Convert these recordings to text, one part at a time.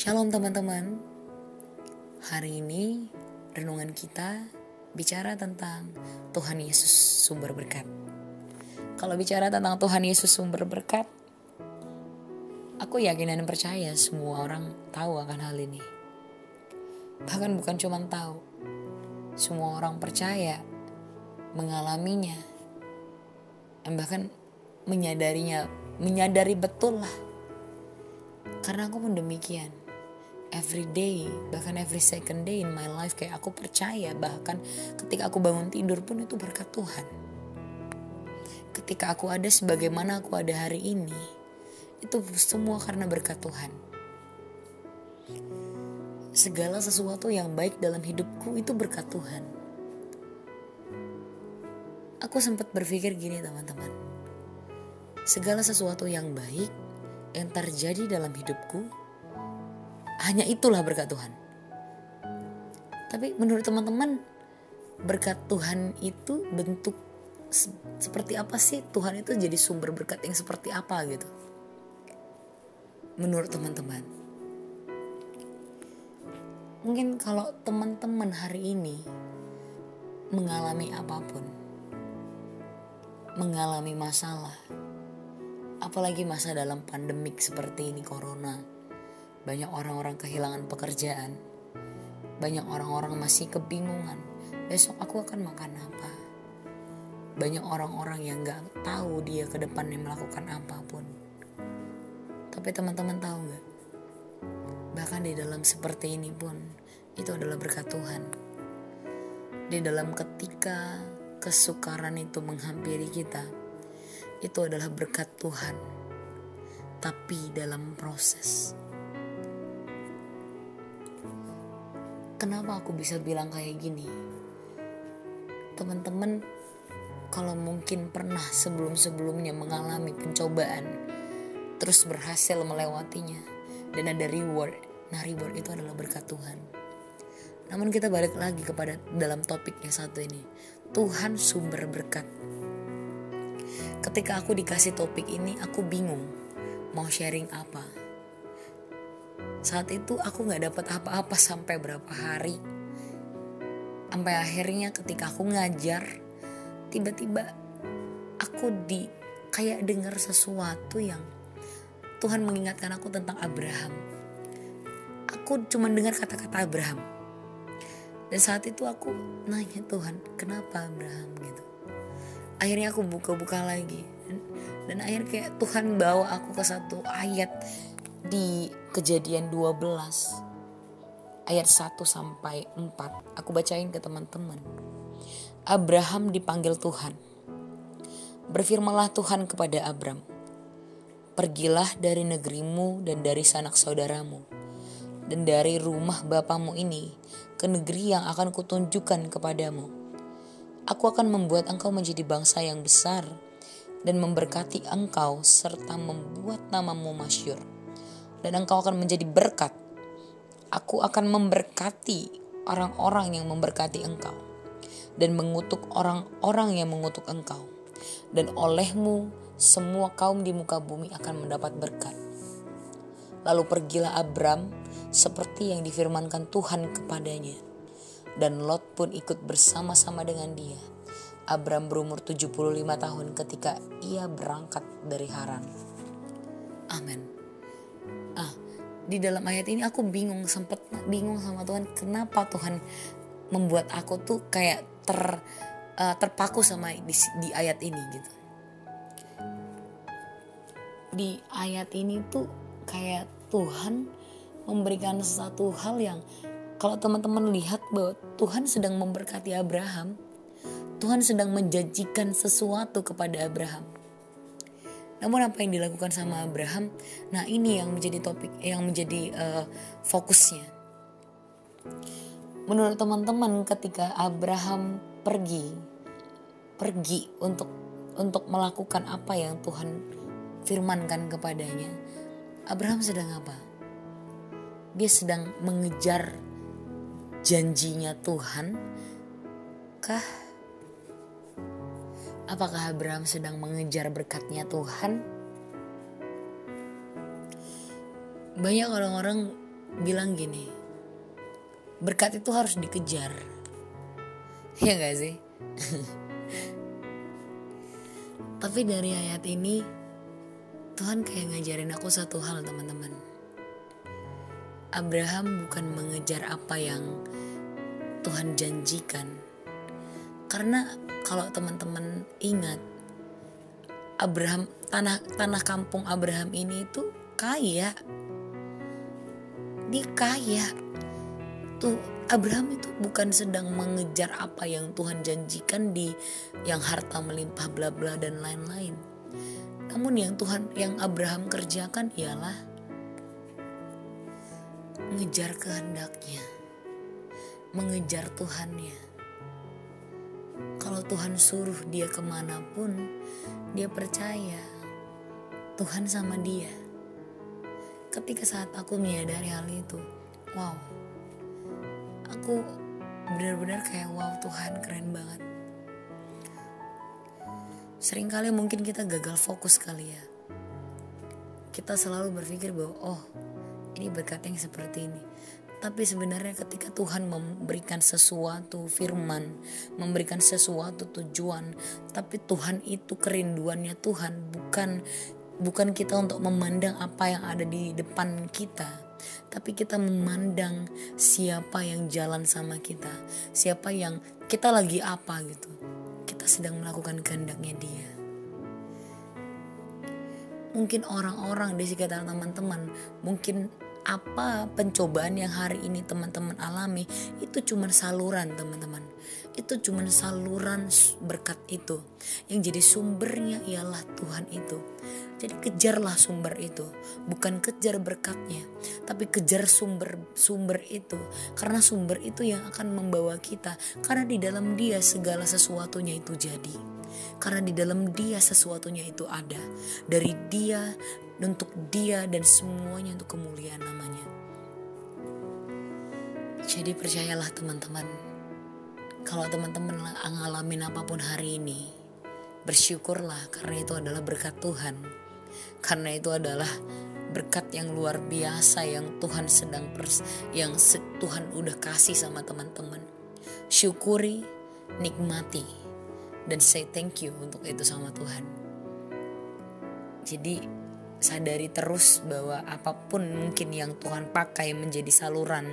Shalom teman-teman. Hari ini renungan kita bicara tentang Tuhan Yesus sumber berkat. Kalau bicara tentang Tuhan Yesus sumber berkat, aku yakin dan percaya semua orang tahu akan hal ini. Bahkan bukan cuma tahu, semua orang percaya mengalaminya, dan bahkan menyadarinya, menyadari betul lah. Karena aku pun demikian every day bahkan every second day in my life kayak aku percaya bahkan ketika aku bangun tidur pun itu berkat Tuhan. Ketika aku ada sebagaimana aku ada hari ini itu semua karena berkat Tuhan. Segala sesuatu yang baik dalam hidupku itu berkat Tuhan. Aku sempat berpikir gini teman-teman. Segala sesuatu yang baik yang terjadi dalam hidupku hanya itulah berkat Tuhan. Tapi menurut teman-teman, berkat Tuhan itu bentuk seperti apa sih? Tuhan itu jadi sumber berkat yang seperti apa gitu? Menurut teman-teman. Mungkin kalau teman-teman hari ini mengalami apa pun, mengalami masalah, apalagi masa dalam pandemik seperti ini corona, banyak orang-orang kehilangan pekerjaan. Banyak orang-orang masih kebingungan. Besok aku akan makan apa? Banyak orang-orang yang gak tahu dia ke depannya melakukan apa pun. Tapi teman-teman tahu gak? Bahkan di dalam seperti ini pun, itu adalah berkat Tuhan. Di dalam ketika kesukaran itu menghampiri kita, itu adalah berkat Tuhan. Tapi dalam proses, Kenapa aku bisa bilang kayak gini? Teman-teman, kalau mungkin pernah sebelum-sebelumnya mengalami pencobaan, terus berhasil melewatinya, dan ada reward, nah reward itu adalah berkat Tuhan. Namun kita balik lagi kepada dalam topik yang satu ini, Tuhan sumber berkat. Ketika aku dikasih topik ini, aku bingung mau sharing apa saat itu aku nggak dapat apa-apa sampai berapa hari. Sampai akhirnya ketika aku ngajar tiba-tiba aku di kayak dengar sesuatu yang Tuhan mengingatkan aku tentang Abraham. Aku cuma dengar kata-kata Abraham. Dan saat itu aku nanya Tuhan kenapa Abraham? gitu. Akhirnya aku buka-buka lagi. Dan, akhirnya kayak Tuhan bawa aku ke satu ayat di kejadian 12 ayat 1 sampai 4 aku bacain ke teman-teman. Abraham dipanggil Tuhan. Berfirmalah Tuhan kepada Abram pergilah dari negerimu dan dari sanak saudaramu dan dari rumah bapamu ini ke negeri yang akan kutunjukkan kepadamu. Aku akan membuat engkau menjadi bangsa yang besar dan memberkati engkau serta membuat namamu masyur dan engkau akan menjadi berkat. Aku akan memberkati orang-orang yang memberkati engkau dan mengutuk orang-orang yang mengutuk engkau. Dan olehmu semua kaum di muka bumi akan mendapat berkat. Lalu pergilah Abram seperti yang difirmankan Tuhan kepadanya. Dan Lot pun ikut bersama-sama dengan dia. Abram berumur 75 tahun ketika ia berangkat dari Haran. Amin di dalam ayat ini aku bingung sempet bingung sama Tuhan kenapa Tuhan membuat aku tuh kayak ter uh, terpaku sama di, di ayat ini gitu. Di ayat ini tuh kayak Tuhan memberikan sesuatu hal yang kalau teman-teman lihat bahwa Tuhan sedang memberkati Abraham Tuhan sedang menjanjikan sesuatu kepada Abraham namun apa yang dilakukan sama Abraham, nah ini yang menjadi topik, yang menjadi uh, fokusnya. Menurut teman-teman, ketika Abraham pergi, pergi untuk untuk melakukan apa yang Tuhan firmankan kepadanya, Abraham sedang apa? Dia sedang mengejar janjinya Tuhan, kah? Apakah Abraham sedang mengejar berkatnya Tuhan? Banyak orang-orang bilang gini berkat itu harus dikejar. Ya gak sih? Tapi dari ayat ini Tuhan kayak ngajarin aku satu hal teman-teman. Abraham bukan mengejar apa yang Tuhan janjikan karena kalau teman-teman ingat Abraham tanah tanah kampung Abraham ini itu kaya dia kaya tuh Abraham itu bukan sedang mengejar apa yang Tuhan janjikan di yang harta melimpah bla bla dan lain-lain. Namun yang Tuhan yang Abraham kerjakan ialah mengejar kehendaknya, mengejar Tuhannya. Kalau Tuhan suruh dia ke mana pun, dia percaya Tuhan sama dia. Ketika saat aku menyadari hal itu, wow, aku benar-benar kayak wow Tuhan keren banget. Seringkali mungkin kita gagal fokus kali ya. Kita selalu berpikir bahwa oh ini berkat yang seperti ini tapi sebenarnya ketika Tuhan memberikan sesuatu firman, memberikan sesuatu tujuan, tapi Tuhan itu kerinduannya Tuhan bukan bukan kita untuk memandang apa yang ada di depan kita, tapi kita memandang siapa yang jalan sama kita, siapa yang kita lagi apa gitu. Kita sedang melakukan kehendaknya dia. Mungkin orang-orang di sekitar teman-teman, mungkin apa pencobaan yang hari ini teman-teman alami itu cuma saluran teman-teman. Itu cuma saluran berkat itu. Yang jadi sumbernya ialah Tuhan itu. Jadi kejarlah sumber itu. Bukan kejar berkatnya tapi kejar sumber sumber itu. Karena sumber itu yang akan membawa kita. Karena di dalam dia segala sesuatunya itu jadi. Karena di dalam dia sesuatunya itu ada. Dari dia untuk dia dan semuanya untuk kemuliaan namanya. Jadi percayalah teman-teman, kalau teman-teman ngalamin apa pun hari ini, bersyukurlah karena itu adalah berkat Tuhan. Karena itu adalah berkat yang luar biasa yang Tuhan sedang pers yang Tuhan udah kasih sama teman-teman. Syukuri, nikmati, dan say thank you untuk itu sama Tuhan. Jadi sadari terus bahwa apa pun mungkin yang Tuhan pakai menjadi saluran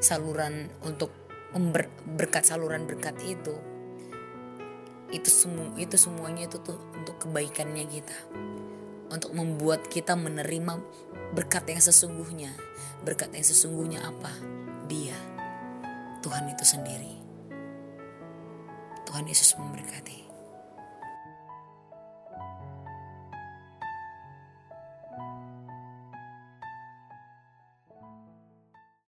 saluran untuk member, berkat saluran berkat itu itu semua itu semuanya itu tuh untuk kebaikannya kita. Untuk membuat kita menerima berkat yang sesungguhnya. Berkat yang sesungguhnya apa? Dia. Tuhan itu sendiri. Tuhan Yesus memberkati